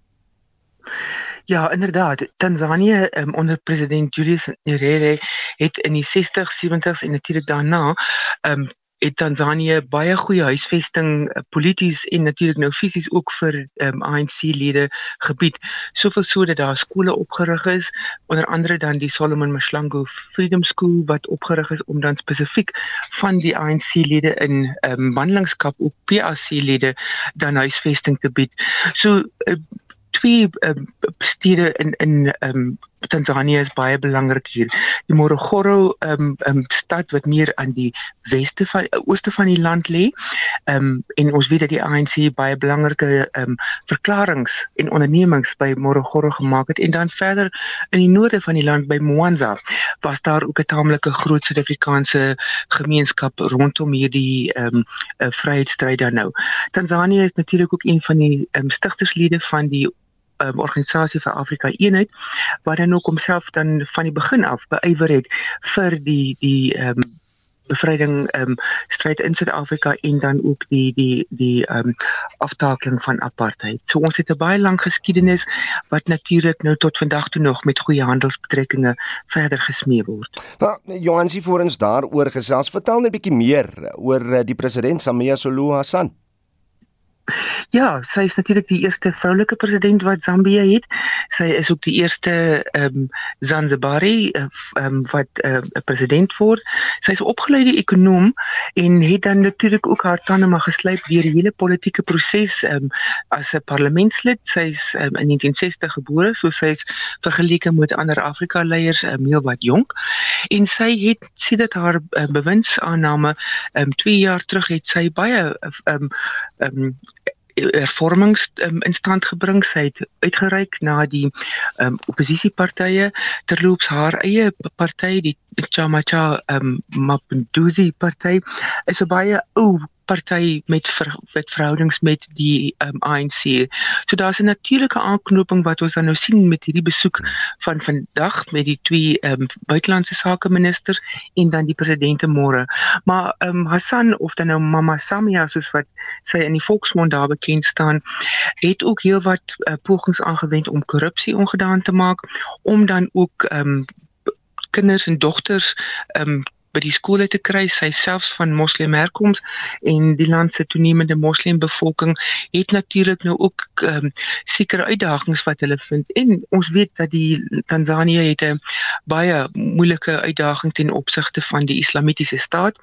Ja, inderdaad. Tanzanië um, onder president Julius Nyerere het in die 60s, 70s en natuurlik daarna um het Tansanië baie goeie huisvesting uh, polities en natuurlik nou fisies ook vir um, ANC-lede gebied. Soveel so dat daar skole opgerig is, onder andere dan die Solomon Mashlangu Freedom School wat opgerig is om dan spesifiek van die ANC-lede in um, wandelingskap op PAC-lede dan huisvesting te bied. So uh, twee um, stede in in um, Tanzanië is baie belangrik hier. Die Morogoro um, um, stad wat meer aan die weste van ooste van die land lê. Um, en ons weet dat die ANC baie belangrike um, verklaringe en ondernemings by Morogoro gemaak het en dan verder in die noorde van die land by Mwanza was daar ook 'n taamlike groot Suid-Afrikaanse gemeenskap rondom hierdie um, uh, vryheidsstryd dan nou. Tanzanië is natuurlik ook een van die um, stigterslede van die um, organisasie vir Afrika Eenheid wat dan ook homself dan van die begin af beywer het vir die die ehm um, bevryding ehm um, stryd in Suid-Afrika en dan ook die die die ehm um, aftakeling van apartheid. So ons het 'n baie lang geskiedenis wat natuurlik nou tot vandag toe nog met goeie handelsbetrekkinge verder gesmee word. Nou, Johansie voor ons daaroor gesels. Vertel net 'n bietjie meer oor eh, die president Samia Suluhu Hassan. Ja, sy is natuurlik die eerste vroulike president wat Zambië het. Sy is ook die eerste ehm um, Zanzibari ehm um, wat 'n uh, president word. Sy is 'n opgeleide ekonom en het dan natuurlik ook haar tande maar geslyp deur die hele politieke proses ehm um, as 'n parlementslid. Sy is um, in 1960 gebore, so sy is vergeleke met ander Afrika leiers um, heel wat jonk. En sy het sien dit haar uh, bewindsaanname ehm um, 2 jaar terug het sy baie ehm um, ehm um, hervormings um, in stand gebring. Sy het uitgereik na die um, oppositiepartye terloops haar eie party die Chama Cha um, Mapinduzi party is 'n baie ou party met ver, met verhoudings met die um, ANC. So daar's 'n natuurlike aanknoping wat ons dan nou sien met hierdie besoek van vandag met die twee um, buitelandse sake ministers en dan die presidente môre. Maar um, Hassan of dan nou Mama Samia soos wat sy in die volksmond daar bekend staan, het ook heelwat uh, pogings aangewend om korrupsie ongedaan te maak om dan ook um, kinders en dogters um, by die skole te kry, sy selfs van moslim herkoms en die land se toenemende moslim bevolking het natuurlik nou ook um, sekere uitdagings wat hulle vind. En ons weet dat die Tanzanië het 'n baie moeilike uitdaging ten opsigte van die islamitiese staat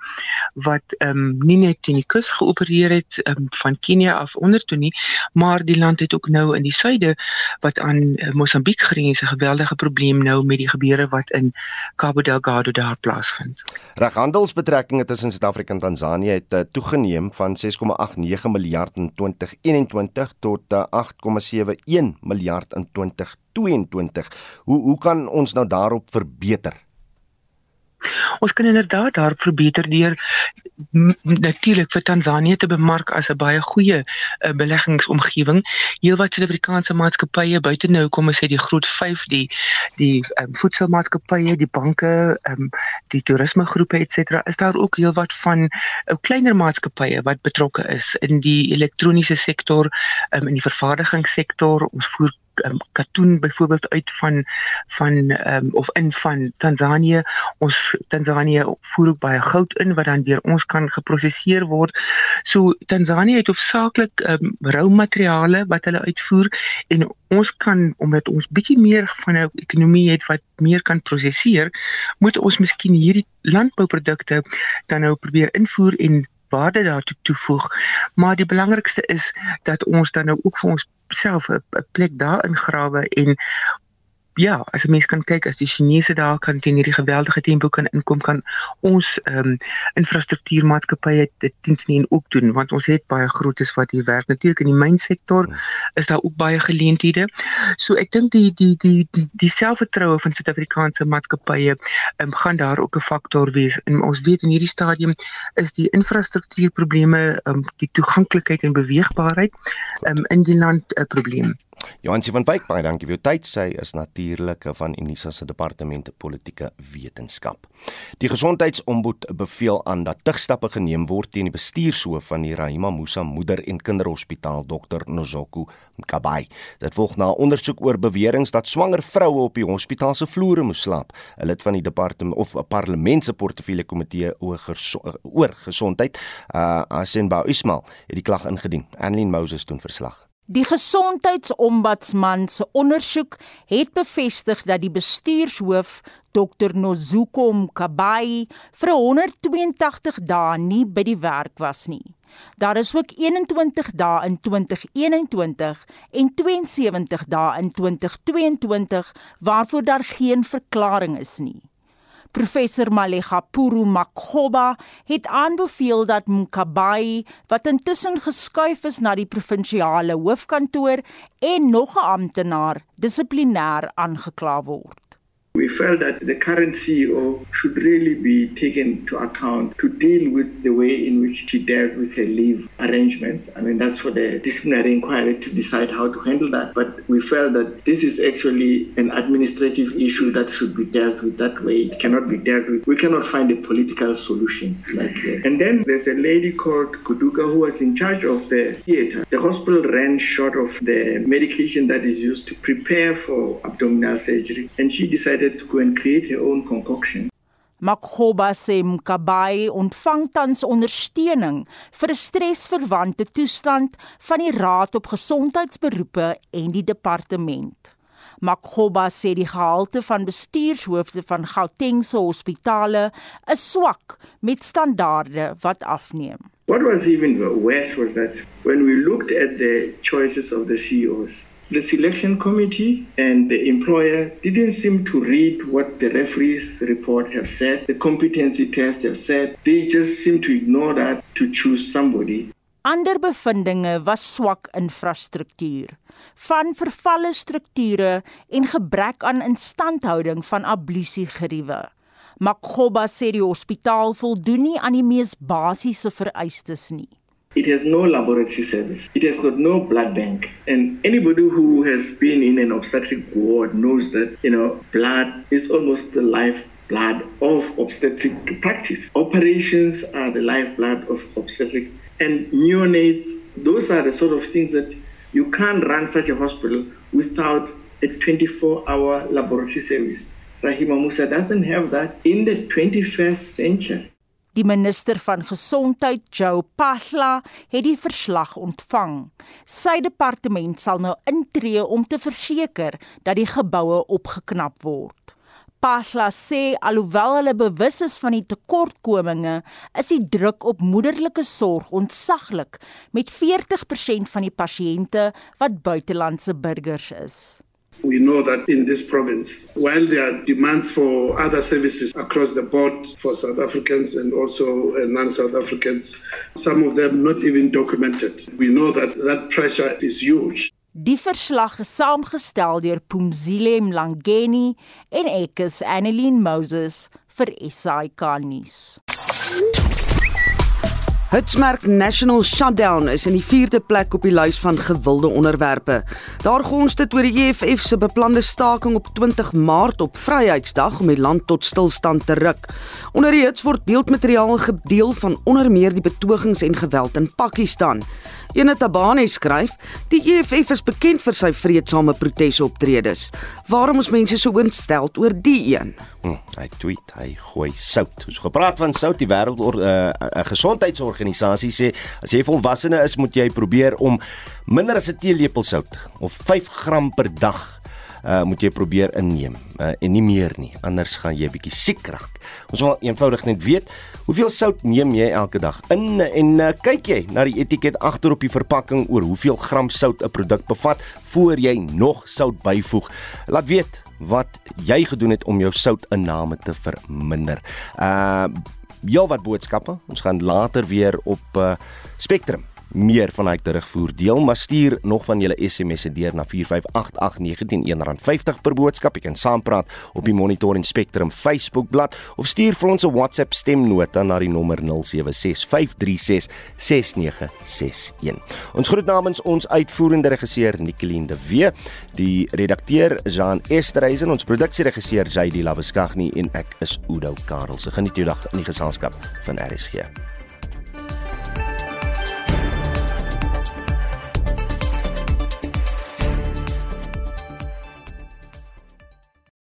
wat ehm um, nie net teen die kus geopereer het um, van Kenia af onder toe nie, maar die land het ook nou in die suide wat aan uh, Mosambiek grens 'n geweldige probleem nou met die gebeure wat in Cabo Delgado daar plaasvind. Reghandelsbetrekkinge tussen Suid-Afrika en Tansanië het uh, toegeneem van 6,89 miljard in 2021 tot uh, eh, 8,71 miljard in 2022. Hoe hoe kan ons nou daarop verbeter? Ons kan inderdaad daar verbeter deur natuurlik vir Tansanië te bemark as 'n baie goeie uh, beleggingsomgewing. Heelwat Suid-Afrikaanse maatskappye buite nou kom ons sê die groot 5 die die um, voedselmaatskappye, die banke, um, die toerismegroepe et cetera, is daar ook heelwat van ou uh, kleiner maatskappye wat betrokke is in die elektroniese sektor, um, in die vervaardigingssektor. Ons voer um, katoen byvoorbeeld uit van van um, of in van Tansanië. Ons Tansanië voer ook baie goud in wat dan deur ons kan geprosesseer word. So Tansanië het hoofsaaklik um, rou materiale wat hulle uitvoer en ons kan omdat ons bietjie meer van 'n ekonomie het wat meer kan prosesseer, moet ons miskien hierdie landbouprodukte dan nou probeer invoer en waarde daartoe toevoeg. Maar die belangrikste is dat ons dan nou ook vir ons self 'n plek daar ingrawe en ja, as 'n mens kan kyk as die Chinese daar kan teen hierdie geweldige tempo kan inkom kan ons ehm um, infrastruktuurmaatskappye dit teen ook doen want ons het baie grootes wat hier werk. Natuurlik in die mynsektor is daar ook baie geleenthede. So ek dink die die die die, die selfvertroue van Suid-Afrikaanse maatskappye ehm um, gaan daar ook 'n faktor wees. En ons weet in hierdie stadium is die infrastruktuurprobleme ehm um, die toeganklikheid en beweegbaarheid ehm um, in die land 'n probleem. Johansie van Wyk, baie dankie vir jou tyd. Sy is natuurlik van Unisa se departement politieke wetenskap. Die gesondheidsombud beveel aan dat tigstappe geneem word teen die bestuurshoof van die Rahima Musa Moeder en Kinderhospitaal, Dr Nozoku Mkabai. Dit volg na ondersoek oor beweringe dat swanger vroue op die hospitaal se vloere moes slaap. 'n Lid van die departement of 'n parlement se portefeulje komitee oor oor gesondheid, uh Asenba Ismail, het die klag ingedien. Annelien Moses doen verslag. Die gesondheidsombudsman se ondersoek het bevestig dat die bestuurshoof Dr Nozuko Mkabai vir 182 dae nie by die werk was nie. Daar is ook 21 dae in 2021 en 72 dae in 2022 waarvoor daar geen verklaring is nie. Professor Malegapuru Makgoba het aanbeveel dat Mkabai wat intussen skuif is na die provinsiale hoofkantoor en nog 'n amptenaar dissiplinêr aangekla word. We felt that the current CEO should really be taken to account to deal with the way in which she dealt with her leave arrangements. I mean, that's for the disciplinary inquiry to decide how to handle that. But we felt that this is actually an administrative issue that should be dealt with that way. It cannot be dealt with. We cannot find a political solution like that. And then there's a lady called Kuduka who was in charge of the theater. The hospital ran short of the medication that is used to prepare for abdominal surgery. And she decided decided to go and create her own concoction. Makgoba sê Mkabai ontvang tans ondersteuning vir 'n stresverwante toestand van die Raad op Gesondheidsberoepe en die departement. Makgoba sê die gehalte van bestuurshoofde van Gauteng se hospitale is swak met standaarde wat afneem. What was even worse was that when we looked at the choices of the CEOs, the selection committee and the employer didn't seem to read what the referee's report have said, the competency test have said. They just seem to ignore that to choose somebody. Ander bevindinge was swak infrastruktuur, van vervalle strukture en gebrek aan instandhouding van ablusiegeriewe. Makgoba sê die hospitaal voldoen nie aan die mees basiese vereistes nie. It has no laboratory service. It has got no blood bank. And anybody who has been in an obstetric ward knows that, you know, blood is almost the lifeblood of obstetric practice. Operations are the lifeblood of obstetric. And neonates, those are the sort of things that you can't run such a hospital without a 24 hour laboratory service. Rahima Musa doesn't have that in the 21st century. Die minister van gesondheid, Joe Pasla, het die verslag ontvang. Sy departement sal nou intree om te verseker dat die geboue opgeknap word. Pasla sê alhoewel hulle bewus is van die tekortkominge, is die druk op moederlike sorg ontsaglik met 40% van die pasiënte wat buitelandse burgers is. We know that in this province, while there are demands for other services across the board for South Africans and also uh, non South Africans, some of them not even documented, we know that that pressure is huge. Die verslag is saamgestel deur Pumzile Mlangeni en ek is Annelien Moses vir SAK nuus. Hitsmerk National Shutdown is in die 4de plek op die lys van gewilde onderwerpe. Daar gons dit oor die EFF se beplande staking op 20 Maart op Vryheidsdag om die land tot stilstand te ruk. Onder die hits word beeldmateriaal gedeel van onder meer die betogings en geweld in Pakistan. Ene Tabane skryf: "Die EFF is bekend vir sy vredesame protesoptredes. Waarom is mense so ontstel oor die een?" Hm, hy tweet, hy gooi sout. Ons gepraat van sout, die wêreld 'n uh, uh, gesondheidsorganisasie sê as jy volwassene is, moet jy probeer om minder as 'n teelepel sout of 5 gram per dag uh moet jy probeer inneem uh, en nie meer nie anders gaan jy bietjie siek raak. Ons wil eenvoudig net weet hoeveel sout neem jy elke dag in en uh, kyk jy na die etiket agter op die verpakking oor hoeveel gram sout 'n produk bevat voor jy nog sout byvoeg. Laat weet wat jy gedoen het om jou soutinname te verminder. Uh ja wat boodskappe. Ons gaan later weer op uh Spectrum meer van hy terugvoer deel, maar stuur nog van julle SMS'e deur na 4588919 R50 per boodskap. Jy kan saampraat op die Monitor en Spectrum Facebookblad of stuur vir ons 'n WhatsApp stemnota na die nommer 0765366961. Ons groet namens ons uitvoerende regisseur Nicoline de Wee, die redakteur Jean Esterhuizen, ons produksieregisseur JD Labuskaghni en ek is Udo Karelse. Geniet jou dag in die geselskap van RSG.